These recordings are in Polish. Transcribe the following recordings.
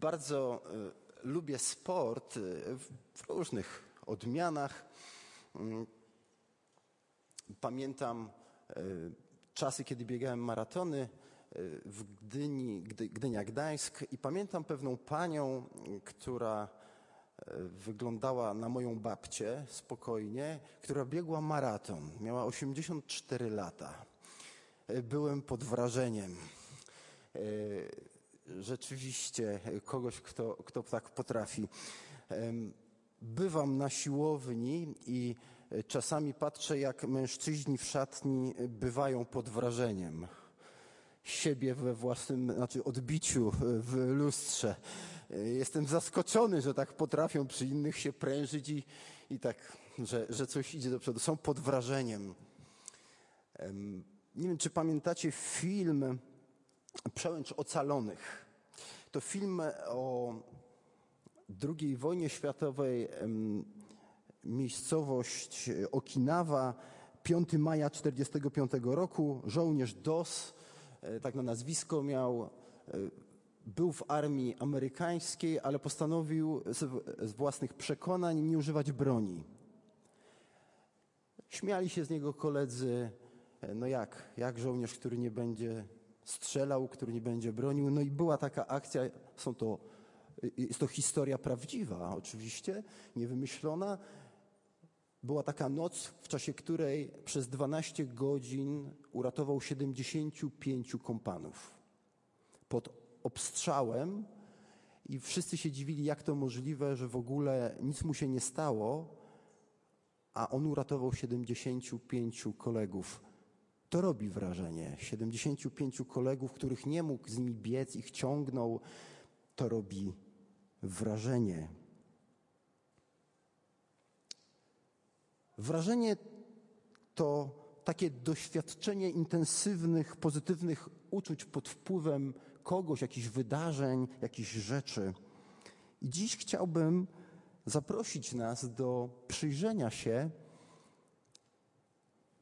Bardzo y, lubię sport y, w różnych odmianach. Mm, pamiętam y, czasy, kiedy biegałem maratony w Gdyni, Gdynia Gdańsk i pamiętam pewną panią, która wyglądała na moją babcię spokojnie, która biegła maraton. Miała 84 lata. Byłem pod wrażeniem rzeczywiście kogoś, kto, kto tak potrafi. Bywam na siłowni i czasami patrzę, jak mężczyźni w szatni bywają pod wrażeniem siebie we własnym, znaczy odbiciu w lustrze. Jestem zaskoczony, że tak potrafią przy innych się prężyć i, i tak, że, że coś idzie do przodu. Są pod wrażeniem. Nie wiem, czy pamiętacie film Przełęcz Ocalonych. To film o II wojnie światowej, miejscowość Okinawa, 5 maja 1945 roku. Żołnierz DOS, e, tak na nazwisko miał, e, był w armii amerykańskiej, ale postanowił z własnych przekonań nie używać broni. Śmiali się z niego koledzy, e, no jak, jak żołnierz, który nie będzie strzelał, który nie będzie bronił. No i była taka akcja, są to, jest to historia prawdziwa oczywiście, niewymyślona. Była taka noc, w czasie której przez 12 godzin uratował 75 kompanów. Pod obstrzałem i wszyscy się dziwili, jak to możliwe, że w ogóle nic mu się nie stało, a on uratował 75 kolegów. To robi wrażenie. 75 kolegów, których nie mógł z nimi biec, ich ciągnął, to robi wrażenie. Wrażenie to takie doświadczenie intensywnych, pozytywnych uczuć pod wpływem kogoś, jakichś wydarzeń, jakichś rzeczy. I dziś chciałbym zaprosić nas do przyjrzenia się,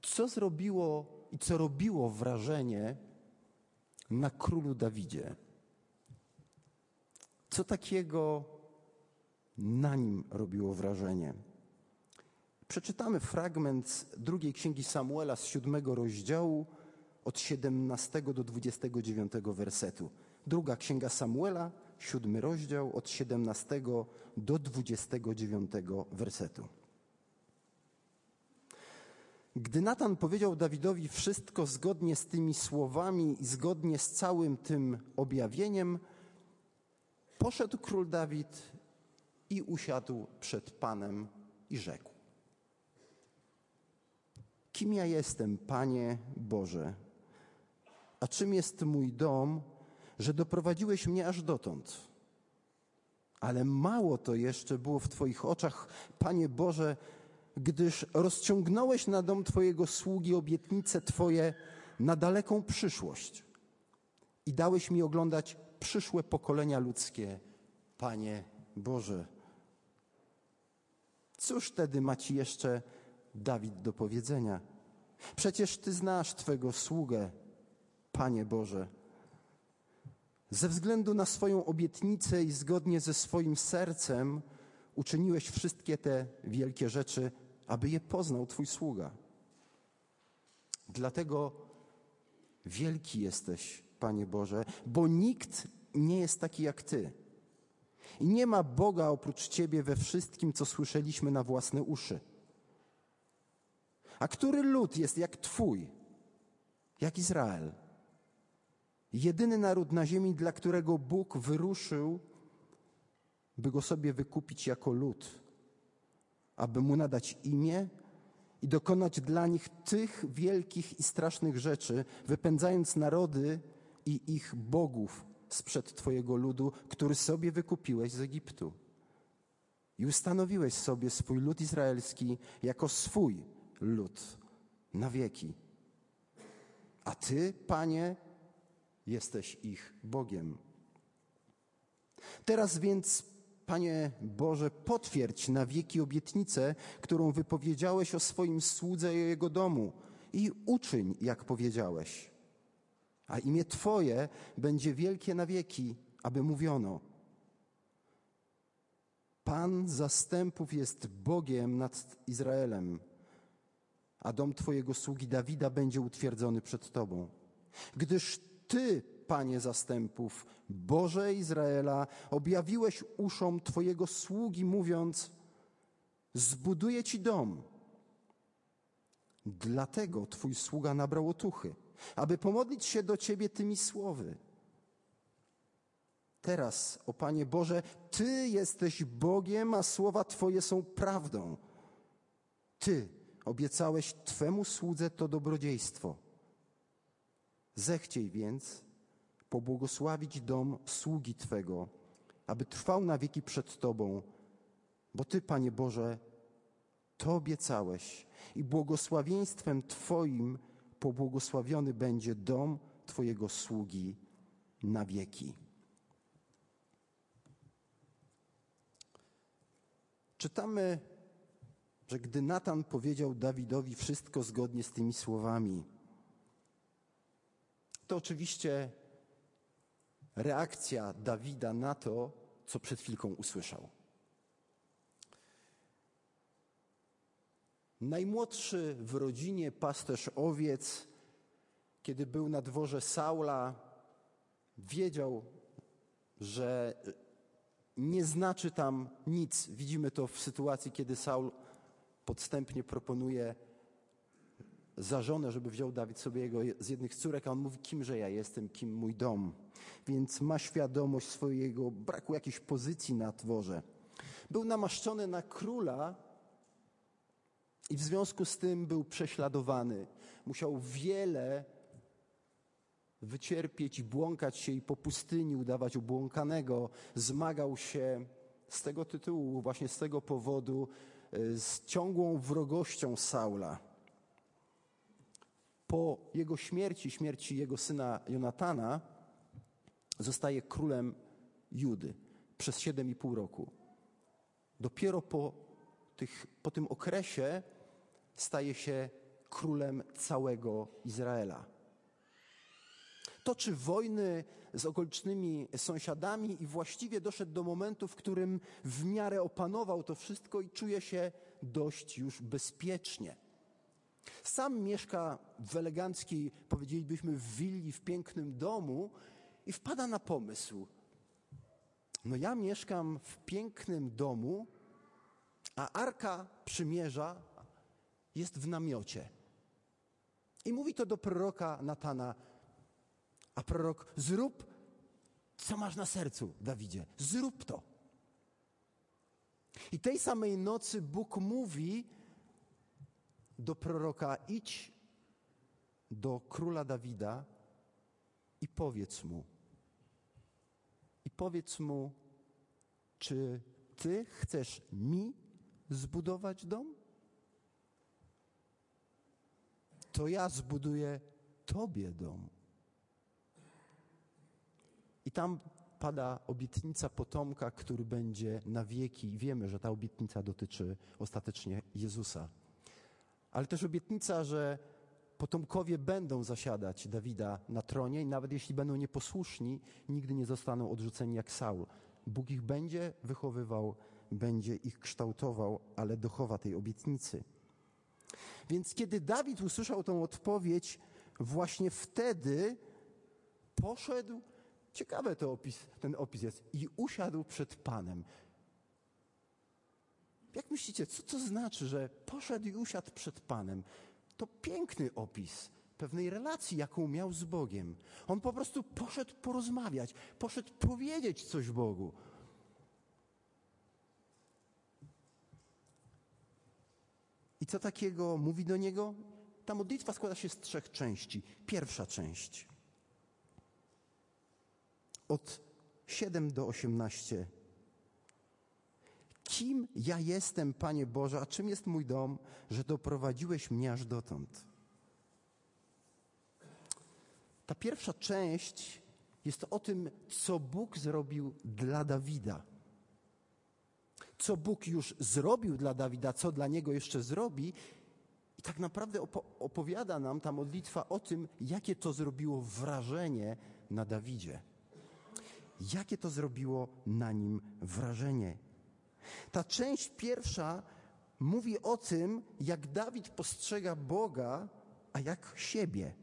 co zrobiło i co robiło wrażenie na królu Dawidzie. Co takiego na nim robiło wrażenie? Przeczytamy fragment z drugiej księgi Samuela z siódmego rozdziału od 17 do 29 wersetu. Druga księga Samuela, siódmy rozdział od 17 do 29 wersetu. Gdy Natan powiedział Dawidowi wszystko zgodnie z tymi słowami i zgodnie z całym tym objawieniem, poszedł król Dawid i usiadł przed Panem i rzekł: Kim ja jestem, Panie Boże? A czym jest mój dom, że doprowadziłeś mnie aż dotąd? Ale mało to jeszcze było w Twoich oczach, Panie Boże, gdyż rozciągnąłeś na dom Twojego sługi obietnice Twoje na daleką przyszłość i dałeś mi oglądać przyszłe pokolenia ludzkie, Panie Boże. Cóż wtedy ma Ci jeszcze Dawid do powiedzenia? Przecież Ty znasz Twego sługę, Panie Boże. Ze względu na swoją obietnicę i zgodnie ze swoim sercem uczyniłeś wszystkie te wielkie rzeczy, aby je poznał Twój sługa. Dlatego wielki jesteś, Panie Boże, bo nikt nie jest taki jak Ty. I nie ma Boga oprócz Ciebie we wszystkim, co słyszeliśmy na własne uszy. A który lud jest jak Twój, jak Izrael? Jedyny naród na ziemi, dla którego Bóg wyruszył, by go sobie wykupić jako lud aby mu nadać imię i dokonać dla nich tych wielkich i strasznych rzeczy, wypędzając narody i ich bogów sprzed Twojego ludu, który sobie wykupiłeś z Egiptu. I ustanowiłeś sobie swój lud izraelski jako swój lud na wieki. A Ty, Panie, jesteś ich Bogiem. Teraz więc Panie Boże, potwierdź na wieki obietnicę, którą wypowiedziałeś o swoim słudze i o jego domu i uczyń, jak powiedziałeś. A imię Twoje będzie wielkie na wieki, aby mówiono, Pan zastępów jest Bogiem nad Izraelem, a dom Twojego sługi Dawida będzie utwierdzony przed Tobą. Gdyż Ty, Panie zastępów, Boże Izraela, objawiłeś uszom Twojego sługi, mówiąc: Zbuduję Ci dom. Dlatego Twój sługa nabrał otuchy, aby pomodlić się do Ciebie tymi słowy. Teraz, o Panie Boże, Ty jesteś Bogiem, a słowa Twoje są prawdą. Ty obiecałeś Twemu słudze to dobrodziejstwo. Zechciej więc pobłogosławić dom sługi Twego, aby trwał na wieki przed Tobą, bo Ty, Panie Boże, to obiecałeś i błogosławieństwem Twoim pobłogosławiony będzie dom Twojego sługi na wieki. Czytamy, że gdy Natan powiedział Dawidowi wszystko zgodnie z tymi słowami, to oczywiście reakcja Dawida na to, co przed chwilką usłyszał. Najmłodszy w rodzinie pasterz owiec, kiedy był na dworze Saula, wiedział, że nie znaczy tam nic. Widzimy to w sytuacji, kiedy Saul podstępnie proponuje za żonę, żeby wziął Dawid sobie jego z jednych córek, a on mówi, kimże ja jestem, kim mój dom. Więc ma świadomość swojego braku jakiejś pozycji na dworze. Był namaszczony na króla i w związku z tym był prześladowany. Musiał wiele wycierpieć i błąkać się i po pustyni udawać ubłąkanego. Zmagał się z tego tytułu, właśnie z tego powodu, e, z ciągłą wrogością Saula. Po jego śmierci, śmierci jego syna Jonatana, zostaje królem Judy przez 7,5 roku. Dopiero po, tych, po tym okresie staje się królem całego Izraela toczy wojny z okolicznymi sąsiadami i właściwie doszedł do momentu, w którym w miarę opanował to wszystko i czuje się dość już bezpiecznie. Sam mieszka w eleganckiej, powiedzielibyśmy, w willi, w pięknym domu i wpada na pomysł. No ja mieszkam w pięknym domu, a Arka Przymierza jest w namiocie. I mówi to do proroka Natana, a prorok, zrób, co masz na sercu, Dawidzie. Zrób to. I tej samej nocy Bóg mówi do proroka: idź do króla Dawida i powiedz mu. I powiedz mu, czy ty chcesz mi zbudować dom? To ja zbuduję tobie dom. I tam pada obietnica potomka, który będzie na wieki. I wiemy, że ta obietnica dotyczy ostatecznie Jezusa. Ale też obietnica, że potomkowie będą zasiadać Dawida na tronie i nawet jeśli będą nieposłuszni, nigdy nie zostaną odrzuceni jak Saul. Bóg ich będzie wychowywał, będzie ich kształtował, ale dochowa tej obietnicy. Więc kiedy Dawid usłyszał tą odpowiedź, właśnie wtedy poszedł Ciekawe to opis, ten opis jest. I usiadł przed Panem. Jak myślicie, co to znaczy, że poszedł i usiadł przed Panem? To piękny opis pewnej relacji, jaką miał z Bogiem. On po prostu poszedł porozmawiać, poszedł powiedzieć coś Bogu. I co takiego mówi do niego? Ta modlitwa składa się z trzech części. Pierwsza część od 7 do 18. Kim ja jestem, Panie Boże, a czym jest mój dom, że doprowadziłeś mnie aż dotąd? Ta pierwsza część jest o tym, co Bóg zrobił dla Dawida. Co Bóg już zrobił dla Dawida, co dla niego jeszcze zrobi. I tak naprawdę opowiada nam ta modlitwa o tym, jakie to zrobiło wrażenie na Dawidzie jakie to zrobiło na nim wrażenie. Ta część pierwsza mówi o tym, jak Dawid postrzega Boga, a jak siebie.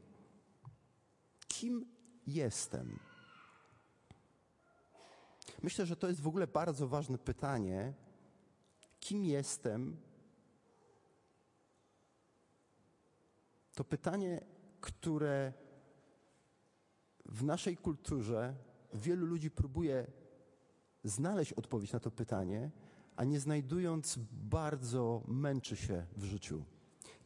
Kim jestem? Myślę, że to jest w ogóle bardzo ważne pytanie. Kim jestem? To pytanie, które w naszej kulturze wielu ludzi próbuje znaleźć odpowiedź na to pytanie, a nie znajdując, bardzo męczy się w życiu.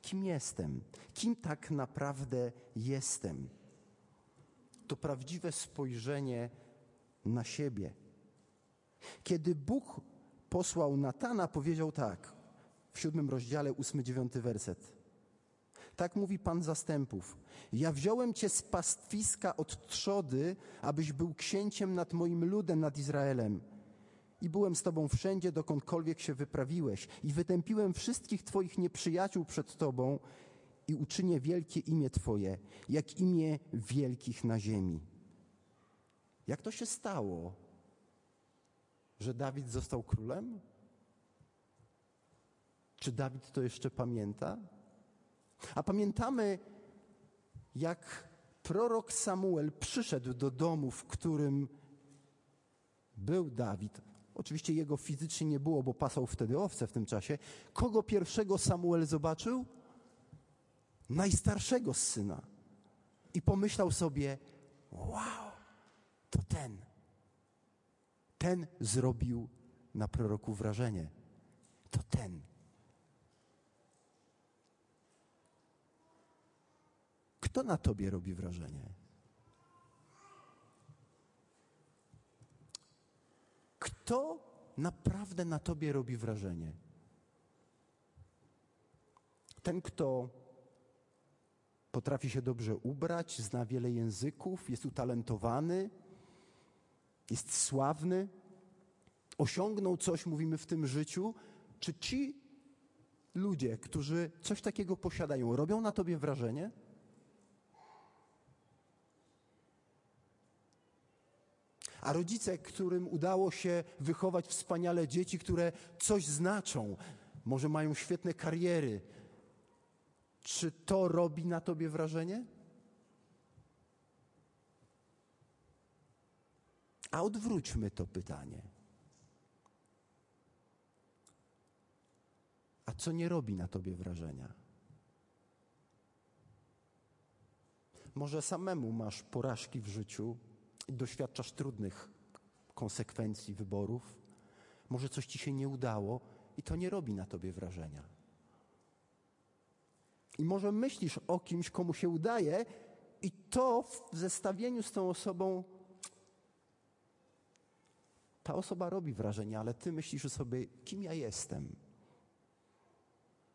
Kim jestem? Kim tak naprawdę jestem? To prawdziwe spojrzenie na siebie. Kiedy Bóg posłał Natana, powiedział tak w siódmym rozdziale, ósmy, dziewiąty werset. Tak mówi Pan zastępów. Ja wziąłem cię z pastwiska od trzody, abyś był księciem nad moim ludem, nad Izraelem. I byłem z tobą wszędzie, dokądkolwiek się wyprawiłeś. I wytępiłem wszystkich twoich nieprzyjaciół przed tobą i uczynię wielkie imię twoje, jak imię wielkich na ziemi. Jak to się stało, że Dawid został królem? Czy Dawid to jeszcze pamięta? A pamiętamy, jak prorok Samuel przyszedł do domu, w którym był Dawid. Oczywiście jego fizycznie nie było, bo pasał wtedy owce w tym czasie. Kogo pierwszego Samuel zobaczył? Najstarszego syna. I pomyślał sobie: Wow, to ten. Ten zrobił na proroku wrażenie. To ten. Kto na tobie robi wrażenie? Kto naprawdę na tobie robi wrażenie? Ten, kto potrafi się dobrze ubrać, zna wiele języków, jest utalentowany, jest sławny, osiągnął coś, mówimy w tym życiu, czy ci ludzie, którzy coś takiego posiadają, robią na tobie wrażenie? A rodzice, którym udało się wychować wspaniale dzieci, które coś znaczą, może mają świetne kariery, czy to robi na tobie wrażenie? A odwróćmy to pytanie. A co nie robi na tobie wrażenia? Może samemu masz porażki w życiu, doświadczasz trudnych konsekwencji wyborów, może coś ci się nie udało i to nie robi na tobie wrażenia. I może myślisz o kimś, komu się udaje, i to w zestawieniu z tą osobą, ta osoba robi wrażenie, ale ty myślisz o sobie, kim ja jestem.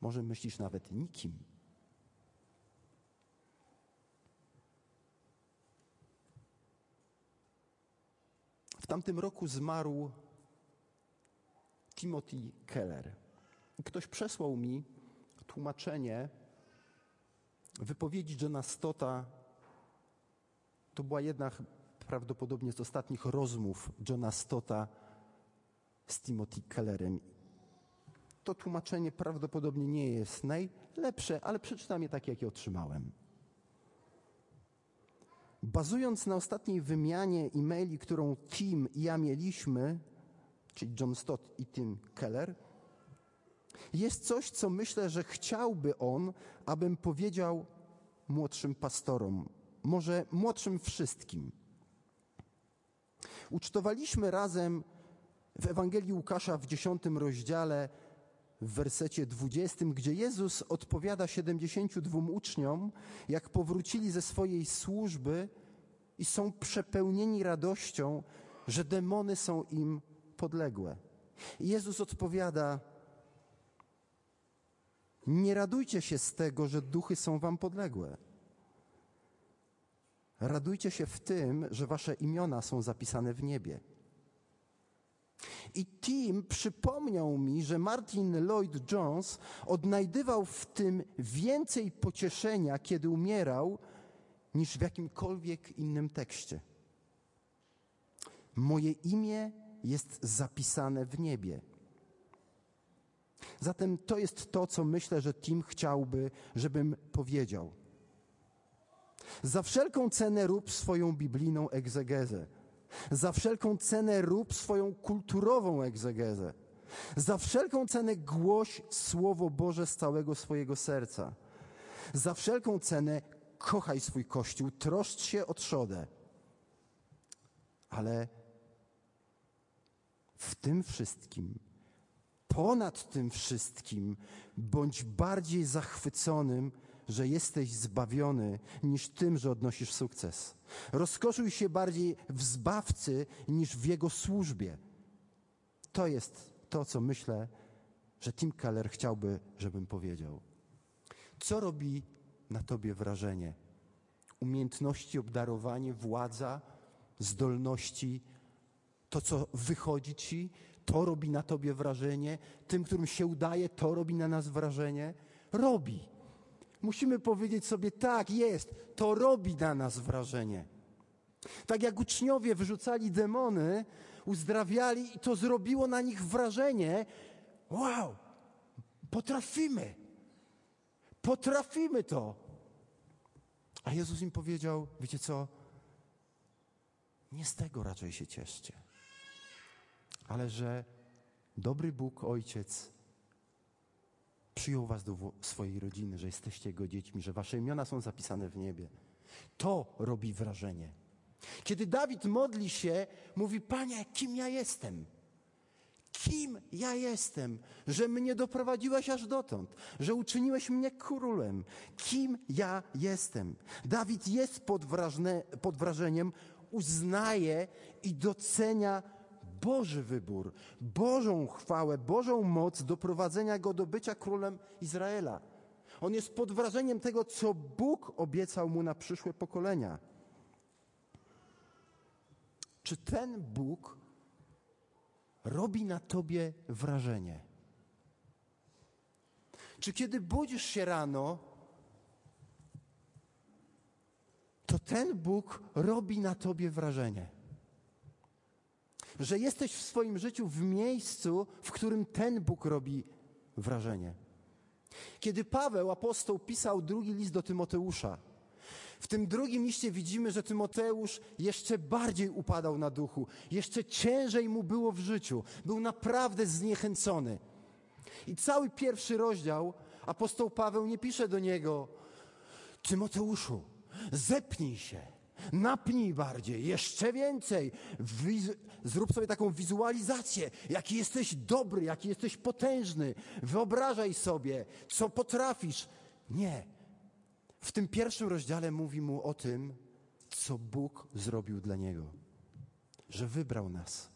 Może myślisz nawet nikim. Tamtym roku zmarł Timothy Keller. Ktoś przesłał mi tłumaczenie wypowiedzi Johna Stota. To była jedna prawdopodobnie z ostatnich rozmów Johna Stota z Timothy Kellerem. To tłumaczenie prawdopodobnie nie jest najlepsze, ale przeczytam je tak, jak je otrzymałem. Bazując na ostatniej wymianie e-maili, którą Tim i ja mieliśmy, czyli John Stott i Tim Keller, jest coś, co myślę, że chciałby on, abym powiedział młodszym pastorom, może młodszym wszystkim. Ucztowaliśmy razem w Ewangelii Łukasza w dziesiątym rozdziale, w wersecie dwudziestym, gdzie Jezus odpowiada siedemdziesięciu dwóm uczniom, jak powrócili ze swojej służby i są przepełnieni radością, że demony są im podległe. I Jezus odpowiada: Nie radujcie się z tego, że duchy są wam podległe. Radujcie się w tym, że wasze imiona są zapisane w niebie. I Tim przypomniał mi, że Martin Lloyd Jones odnajdywał w tym więcej pocieszenia, kiedy umierał, niż w jakimkolwiek innym tekście. Moje imię jest zapisane w niebie. Zatem to jest to, co myślę, że Tim chciałby, żebym powiedział. Za wszelką cenę rób swoją biblijną egzegezę. Za wszelką cenę rób swoją kulturową egzegezę. Za wszelką cenę głoś Słowo Boże z całego swojego serca. Za wszelką cenę kochaj swój Kościół, troszcz się o trzodę. Ale w tym wszystkim, ponad tym wszystkim, bądź bardziej zachwyconym, że jesteś zbawiony, niż tym, że odnosisz sukces. Rozkoszuj się bardziej w zbawcy niż w jego służbie. To jest to, co myślę, że Tim Keller chciałby, żebym powiedział. Co robi na tobie wrażenie? Umiejętności, obdarowanie, władza, zdolności, to, co wychodzi ci, to robi na tobie wrażenie, tym, którym się udaje, to robi na nas wrażenie. Robi. Musimy powiedzieć sobie, tak, jest, to robi na nas wrażenie. Tak jak uczniowie wyrzucali demony, uzdrawiali i to zrobiło na nich wrażenie. Wow, potrafimy. Potrafimy to. A Jezus im powiedział: Wiecie co? Nie z tego raczej się cieszcie, ale że dobry Bóg, Ojciec, przyjął was do swojej rodziny, że jesteście Jego dziećmi, że wasze imiona są zapisane w niebie. To robi wrażenie. Kiedy Dawid modli się, mówi: Panie, kim ja jestem? Kim ja jestem, że mnie doprowadziłeś aż dotąd, że uczyniłeś mnie królem? Kim ja jestem? Dawid jest pod, wrażne, pod wrażeniem, uznaje i docenia Boży wybór, Bożą chwałę, Bożą moc doprowadzenia go do bycia królem Izraela. On jest pod wrażeniem tego, co Bóg obiecał mu na przyszłe pokolenia. Czy ten Bóg robi na tobie wrażenie? Czy kiedy budzisz się rano, to ten Bóg robi na tobie wrażenie? Że jesteś w swoim życiu w miejscu, w którym ten Bóg robi wrażenie. Kiedy Paweł, apostoł, pisał drugi list do Tymoteusza, w tym drugim liście widzimy, że Tymoteusz jeszcze bardziej upadał na duchu, jeszcze ciężej mu było w życiu, był naprawdę zniechęcony. I cały pierwszy rozdział apostoł Paweł nie pisze do niego: Tymoteuszu, zepnij się, napnij bardziej, jeszcze więcej, zrób sobie taką wizualizację, jaki jesteś dobry, jaki jesteś potężny, wyobrażaj sobie, co potrafisz. Nie. W tym pierwszym rozdziale mówi mu o tym, co Bóg zrobił dla niego. Że wybrał nas,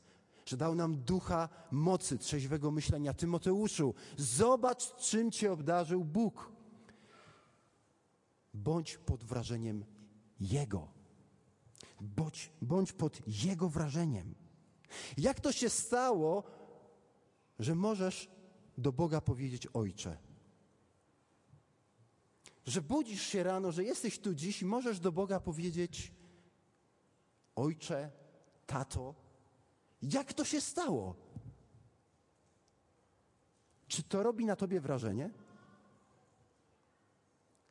że dał nam ducha mocy, trzeźwego myślenia. Tymoteuszu, zobacz, czym cię obdarzył Bóg. Bądź pod wrażeniem Jego. Bądź, bądź pod Jego wrażeniem. Jak to się stało, że możesz do Boga powiedzieć Ojcze? że budzisz się rano, że jesteś tu dziś i możesz do Boga powiedzieć: Ojcze, tato, jak to się stało? Czy to robi na tobie wrażenie?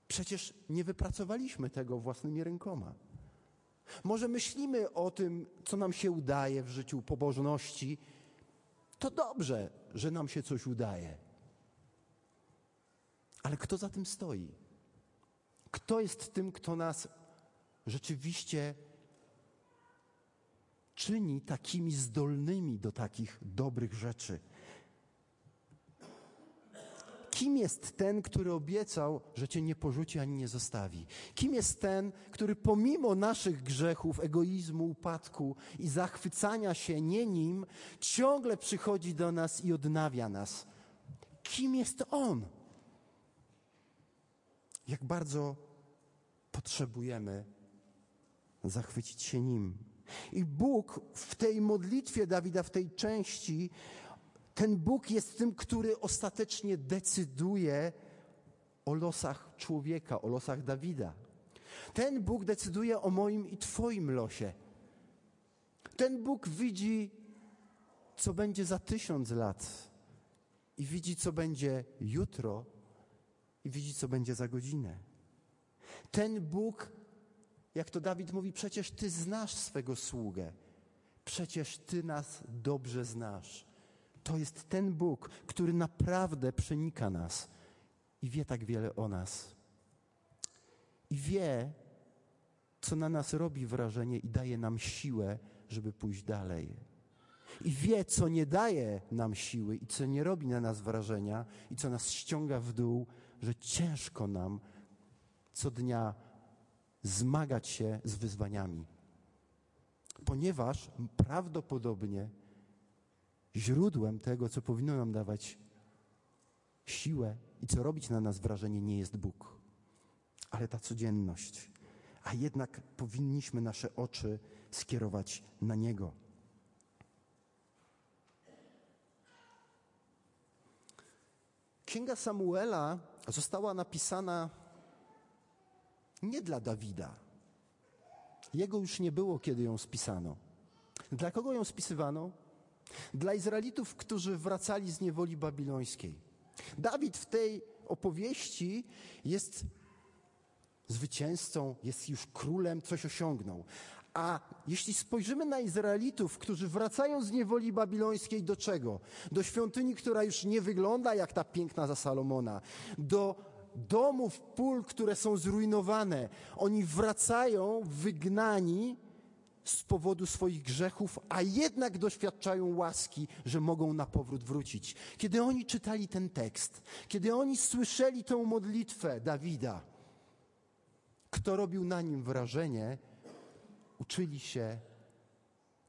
Przecież nie wypracowaliśmy tego własnymi rękoma. Może myślimy o tym, co nam się udaje w życiu pobożności. To dobrze, że nam się coś udaje. Ale kto za tym stoi? Kto jest tym, kto nas rzeczywiście czyni takimi zdolnymi do takich dobrych rzeczy? Kim jest ten, który obiecał, że cię nie porzuci ani nie zostawi? Kim jest ten, który pomimo naszych grzechów, egoizmu, upadku i zachwycania się nie nim, ciągle przychodzi do nas i odnawia nas? Kim jest On? jak bardzo potrzebujemy zachwycić się Nim. I Bóg w tej modlitwie Dawida, w tej części, ten Bóg jest tym, który ostatecznie decyduje o losach człowieka, o losach Dawida. Ten Bóg decyduje o moim i Twoim losie. Ten Bóg widzi, co będzie za tysiąc lat, i widzi, co będzie jutro, i widzi, co będzie za godzinę. Ten Bóg, jak to Dawid mówi, przecież Ty znasz swego sługę, przecież Ty nas dobrze znasz. To jest ten Bóg, który naprawdę przenika nas i wie tak wiele o nas. I wie, co na nas robi wrażenie i daje nam siłę, żeby pójść dalej. I wie, co nie daje nam siły i co nie robi na nas wrażenia i co nas ściąga w dół, że ciężko nam co dnia zmagać się z wyzwaniami. Ponieważ prawdopodobnie źródłem tego, co powinno nam dawać siłę i co robić na nas wrażenie, nie jest Bóg, ale ta codzienność. A jednak powinniśmy nasze oczy skierować na Niego. Księga Samuela została napisana nie dla Dawida. Jego już nie było, kiedy ją spisano. Dla kogo ją spisywano? Dla Izraelitów, którzy wracali z niewoli babilońskiej. Dawid w tej opowieści jest zwycięzcą, jest już królem, coś osiągnął. A jeśli spojrzymy na Izraelitów, którzy wracają z niewoli babilońskiej do czego? Do świątyni, która już nie wygląda jak ta piękna za Salomona, do domów, pól, które są zrujnowane. Oni wracają wygnani z powodu swoich grzechów, a jednak doświadczają łaski, że mogą na powrót wrócić. Kiedy oni czytali ten tekst, kiedy oni słyszeli tę modlitwę Dawida, kto robił na nim wrażenie, uczyli się,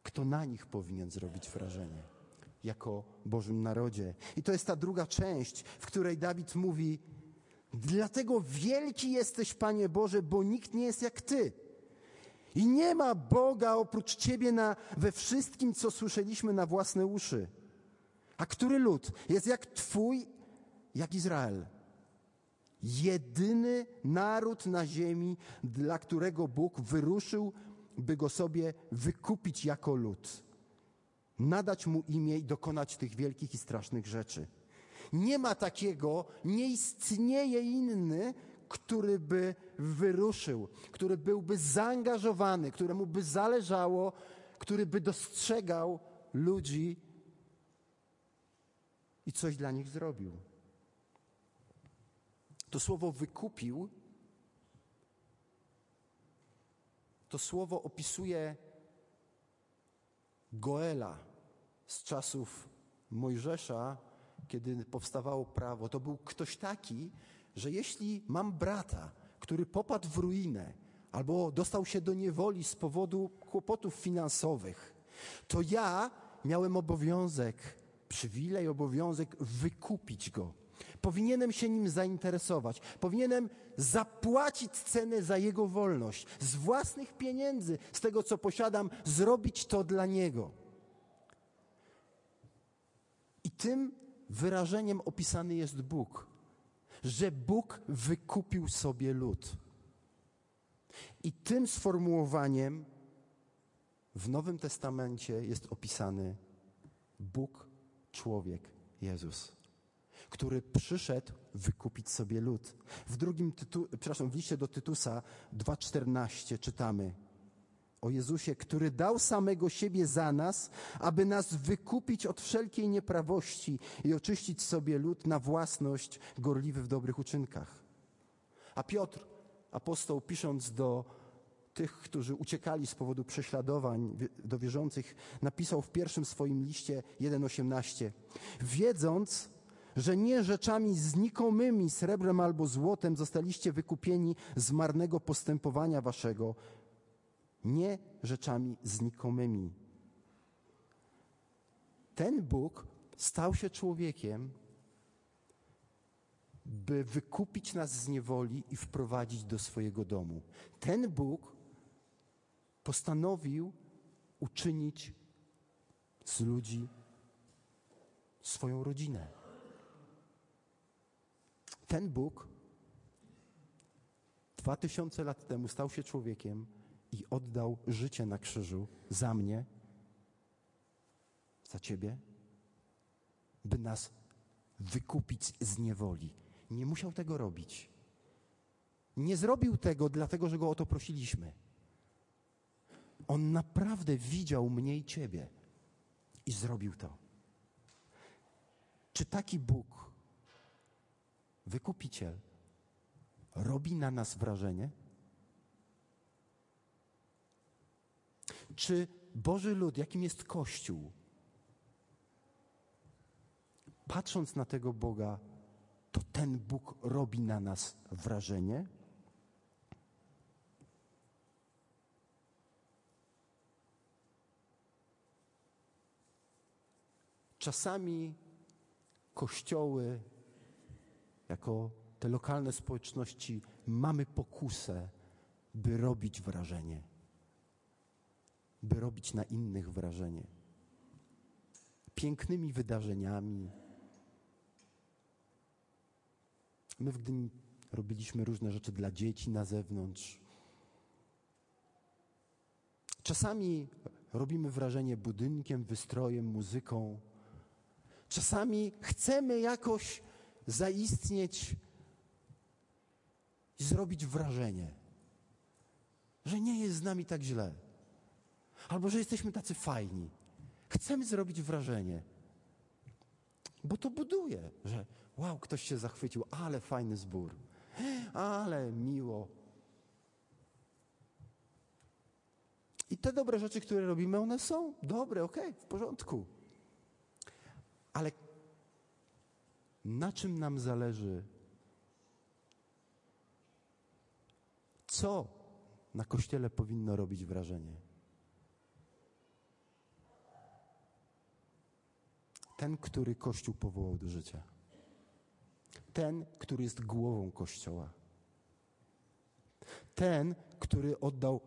kto na nich powinien zrobić wrażenie jako Bożym narodzie. I to jest ta druga część, w której Dawid mówi: Dlatego wielki jesteś, Panie Boże, bo nikt nie jest jak Ty. I nie ma Boga oprócz Ciebie na, we wszystkim, co słyszeliśmy na własne uszy. A który lud jest jak Twój, jak Izrael? Jedyny naród na ziemi, dla którego Bóg wyruszył by go sobie wykupić jako lud, nadać mu imię i dokonać tych wielkich i strasznych rzeczy. Nie ma takiego, nie istnieje inny, który by wyruszył, który byłby zaangażowany, któremu by zależało, który by dostrzegał ludzi i coś dla nich zrobił. To słowo wykupił To słowo opisuje Goela z czasów Mojżesza, kiedy powstawało prawo. To był ktoś taki, że jeśli mam brata, który popadł w ruinę albo dostał się do niewoli z powodu kłopotów finansowych, to ja miałem obowiązek, przywilej, obowiązek wykupić go Powinienem się nim zainteresować. Powinienem zapłacić cenę za jego wolność. Z własnych pieniędzy, z tego co posiadam, zrobić to dla niego. I tym wyrażeniem opisany jest Bóg, że Bóg wykupił sobie lud. I tym sformułowaniem w Nowym Testamencie jest opisany Bóg, człowiek, Jezus który przyszedł wykupić sobie lud. W drugim tytu, przepraszam, w liście do Tytusa 2,14 czytamy o Jezusie, który dał samego siebie za nas, aby nas wykupić od wszelkiej nieprawości i oczyścić sobie lud na własność, gorliwy w dobrych uczynkach. A Piotr, apostoł, pisząc do tych, którzy uciekali z powodu prześladowań do wierzących, napisał w pierwszym swoim liście 1,18 Wiedząc, że nie rzeczami znikomymi, srebrem albo złotem zostaliście wykupieni z marnego postępowania waszego, nie rzeczami znikomymi. Ten Bóg stał się człowiekiem, by wykupić nas z niewoli i wprowadzić do swojego domu. Ten Bóg postanowił uczynić z ludzi swoją rodzinę ten Bóg dwa tysiące lat temu stał się człowiekiem i oddał życie na krzyżu za mnie, za ciebie, by nas wykupić z niewoli. Nie musiał tego robić. Nie zrobił tego dlatego, że go o to prosiliśmy. On naprawdę widział mnie i ciebie i zrobił to. Czy taki Bóg, wykupiciel, robi na nas wrażenie? Czy Boży lud, jakim jest Kościół, patrząc na tego Boga, to ten Bóg robi na nas wrażenie? Czasami kościoły, jako te lokalne społeczności, mamy pokusę, by robić wrażenie, by robić na innych wrażenie. Pięknymi wydarzeniami. My w Gdyni robiliśmy różne rzeczy dla dzieci na zewnątrz. Czasami robimy wrażenie budynkiem, wystrojem, muzyką. Czasami chcemy jakoś zaistnieć i zrobić wrażenie, że nie jest z nami tak źle, albo że jesteśmy tacy fajni. Chcemy zrobić wrażenie, bo to buduje, że wow, ktoś się zachwycił, ale fajny zbór, ale miło. I te dobre rzeczy, które robimy, one są dobre, okay, w porządku. Ale na czym nam zależy? Co na kościele powinno robić wrażenie? Ten, który Kościół powołał do życia. Ten, który jest głową Kościoła. Ten, który oddał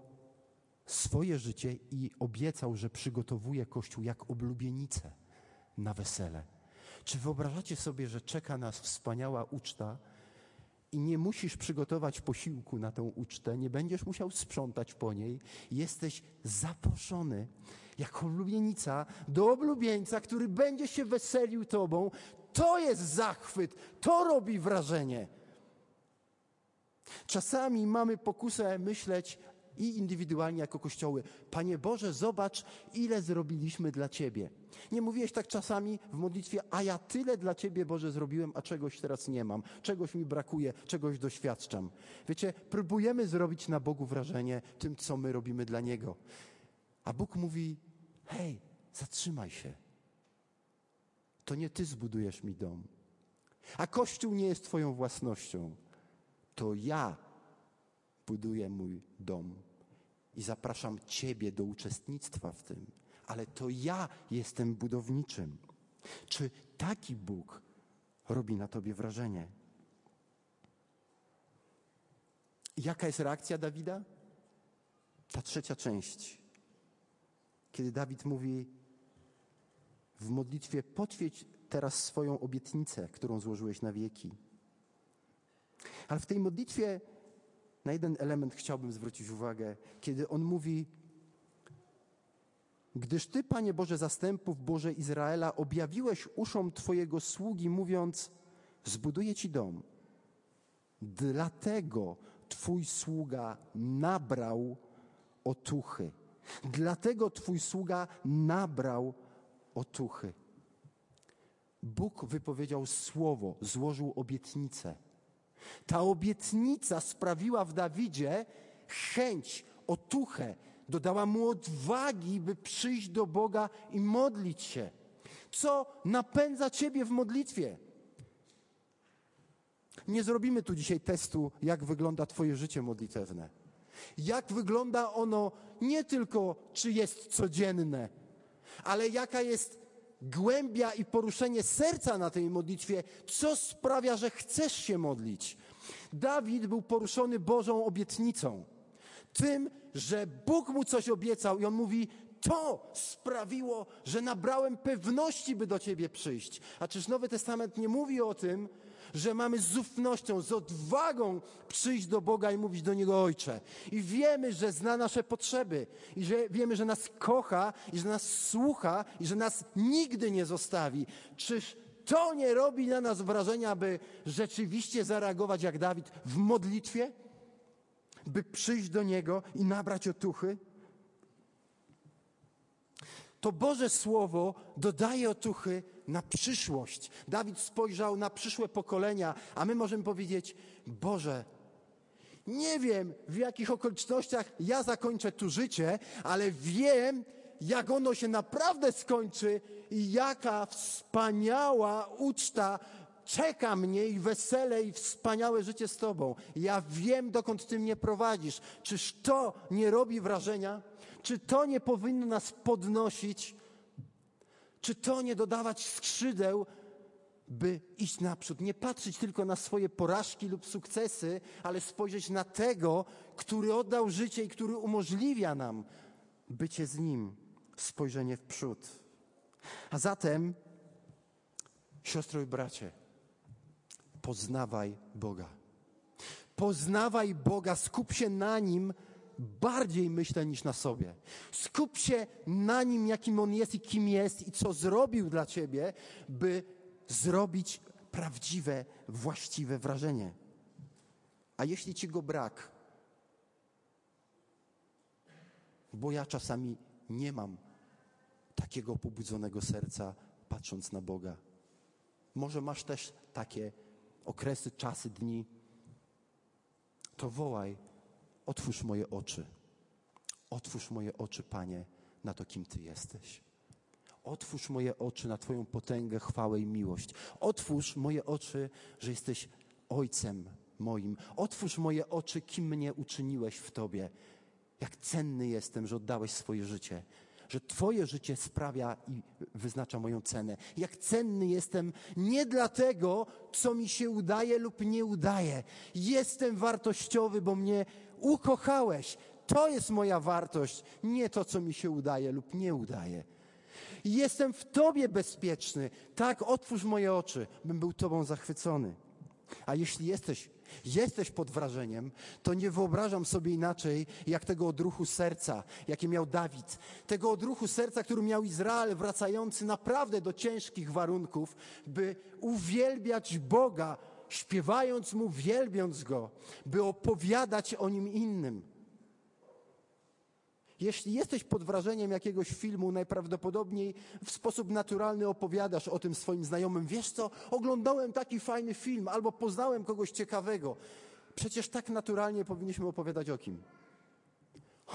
swoje życie i obiecał, że przygotowuje Kościół jak oblubienicę na wesele. Czy wyobrażacie sobie, że czeka nas wspaniała uczta i nie musisz przygotować posiłku na tę ucztę, nie będziesz musiał sprzątać po niej, jesteś zaproszony jako oblubienica do oblubieńca, który będzie się weselił tobą. To jest zachwyt, to robi wrażenie. Czasami mamy pokusę myśleć, i indywidualnie jako kościoły. Panie Boże, zobacz, ile zrobiliśmy dla Ciebie. Nie mówiłeś tak czasami w modlitwie, a ja tyle dla Ciebie, Boże, zrobiłem, a czegoś teraz nie mam, czegoś mi brakuje, czegoś doświadczam. Wiecie, próbujemy zrobić na Bogu wrażenie tym, co my robimy dla Niego. A Bóg mówi, hej, zatrzymaj się. To nie Ty zbudujesz mi dom. A Kościół nie jest Twoją własnością. To ja buduję mój dom i zapraszam Ciebie do uczestnictwa w tym, ale to ja jestem budowniczym. Czy taki Bóg robi na Tobie wrażenie? Jaka jest reakcja Dawida? Ta trzecia część. Kiedy Dawid mówi w modlitwie: Potwierdź teraz swoją obietnicę, którą złożyłeś na wieki. Ale w tej modlitwie na jeden element chciałbym zwrócić uwagę, kiedy on mówi: Gdyż Ty, Panie Boże zastępów, Boże Izraela, objawiłeś uszom Twojego sługi, mówiąc: Zbuduję Ci dom. Dlatego Twój sługa nabrał otuchy. Dlatego Twój sługa nabrał otuchy. Bóg wypowiedział słowo, złożył obietnicę. Ta obietnica sprawiła w Dawidzie chęć, otuchę, dodała mu odwagi, by przyjść do Boga i modlić się. Co napędza Ciebie w modlitwie? Nie zrobimy tu dzisiaj testu, jak wygląda Twoje życie modlitewne. Jak wygląda ono nie tylko, czy jest codzienne, ale jaka jest głębia i poruszenie serca na tej modlitwie, co sprawia, że chcesz się modlić. Dawid był poruszony Bożą obietnicą. Tym, że Bóg mu coś obiecał i on mówi, to sprawiło, że nabrałem pewności, by do Ciebie przyjść. A czyż Nowy Testament nie mówi o tym, że mamy z ufnością, z odwagą przyjść do Boga i mówić do Niego Ojcze. I wiemy, że zna nasze potrzeby, i że wiemy, że nas kocha, i że nas słucha, i że nas nigdy nie zostawi. Czyż to nie robi na nas wrażenia, aby rzeczywiście zareagować jak Dawid w modlitwie? By przyjść do Niego i nabrać otuchy? To Boże Słowo dodaje otuchy na przyszłość. Dawid spojrzał na przyszłe pokolenia, a my możemy powiedzieć: Boże, nie wiem w jakich okolicznościach ja zakończę tu życie, ale wiem, jak ono się naprawdę skończy i jaka wspaniała uczta czeka mnie i wesele i wspaniałe życie z Tobą. Ja wiem, dokąd Ty mnie prowadzisz. Czyż to nie robi wrażenia? Czy to nie powinno nas podnosić? Czy to nie dodawać skrzydeł, by iść naprzód? Nie patrzeć tylko na swoje porażki lub sukcesy, ale spojrzeć na tego, który oddał życie i który umożliwia nam bycie z Nim, spojrzenie w przód. A zatem, siostro i bracie, poznawaj Boga. Poznawaj Boga, skup się na Nim bardziej, myślę, niż na sobie. Skup się na Nim, jakim On jest i kim jest i co zrobił dla Ciebie, by zrobić prawdziwe, właściwe wrażenie. A jeśli Ci go brak, bo ja czasami nie mam takiego pobudzonego serca, patrząc na Boga. Może masz też takie okresy, czasy, dni. To wołaj, otwórz moje oczy. Otwórz moje oczy, Panie, na to, kim Ty jesteś. Otwórz moje oczy na Twoją potęgę, chwałę i miłość. Otwórz moje oczy, że jesteś Ojcem moim. Otwórz moje oczy, kim mnie uczyniłeś w Tobie. Jak cenny jestem, że oddałeś swoje życie że Twoje życie sprawia i wyznacza moją cenę. Jak cenny jestem nie dlatego, co mi się udaje lub nie udaje. Jestem wartościowy, bo mnie ukochałeś. To jest moja wartość, nie to, co mi się udaje lub nie udaje. Jestem w Tobie bezpieczny. Tak, otwórz moje oczy, bym był Tobą zachwycony. A jeśli jesteś jesteś pod wrażeniem, to nie wyobrażam sobie inaczej, jak tego odruchu serca, jakie miał Dawid. Tego odruchu serca, który miał Izrael, wracający naprawdę do ciężkich warunków, by uwielbiać Boga, śpiewając Mu, wielbiąc Go, by opowiadać o Nim innym. Jeśli jesteś pod wrażeniem jakiegoś filmu, najprawdopodobniej w sposób naturalny opowiadasz o tym swoim znajomym. Wiesz co, oglądałem taki fajny film albo poznałem kogoś ciekawego. Przecież tak naturalnie powinniśmy opowiadać o kim?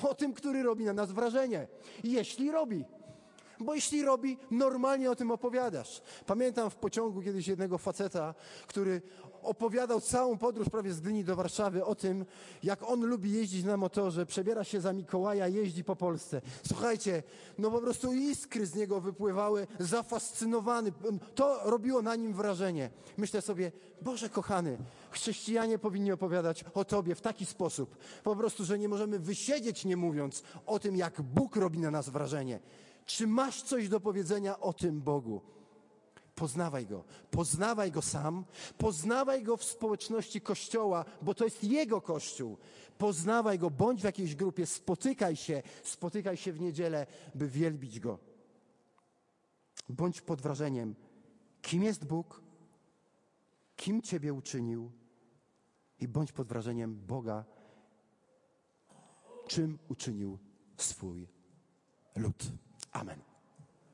O tym, który robi na nas wrażenie. Jeśli robi. Bo jeśli robi, normalnie o tym opowiadasz. Pamiętam w pociągu kiedyś jednego faceta, który opowiadał całą podróż prawie z Gdyni do Warszawy o tym, jak on lubi jeździć na motorze, przebiera się za Mikołaja, jeździ po Polsce. Słuchajcie, no po prostu iskry z niego wypływały, zafascynowany. To robiło na nim wrażenie. Myślę sobie, Boże kochany, chrześcijanie powinni opowiadać o Tobie w taki sposób. Po prostu, że nie możemy wysiedzieć nie mówiąc o tym, jak Bóg robi na nas wrażenie. Czy masz coś do powiedzenia o tym Bogu? Poznawaj go. Poznawaj go sam, poznawaj go w społeczności kościoła, bo to jest jego kościół. Poznawaj go, bądź w jakiejś grupie, spotykaj się, spotykaj się w niedzielę, by wielbić go. Bądź pod wrażeniem, kim jest Bóg, kim Ciebie uczynił i bądź pod wrażeniem Boga, czym uczynił swój lud. Amen.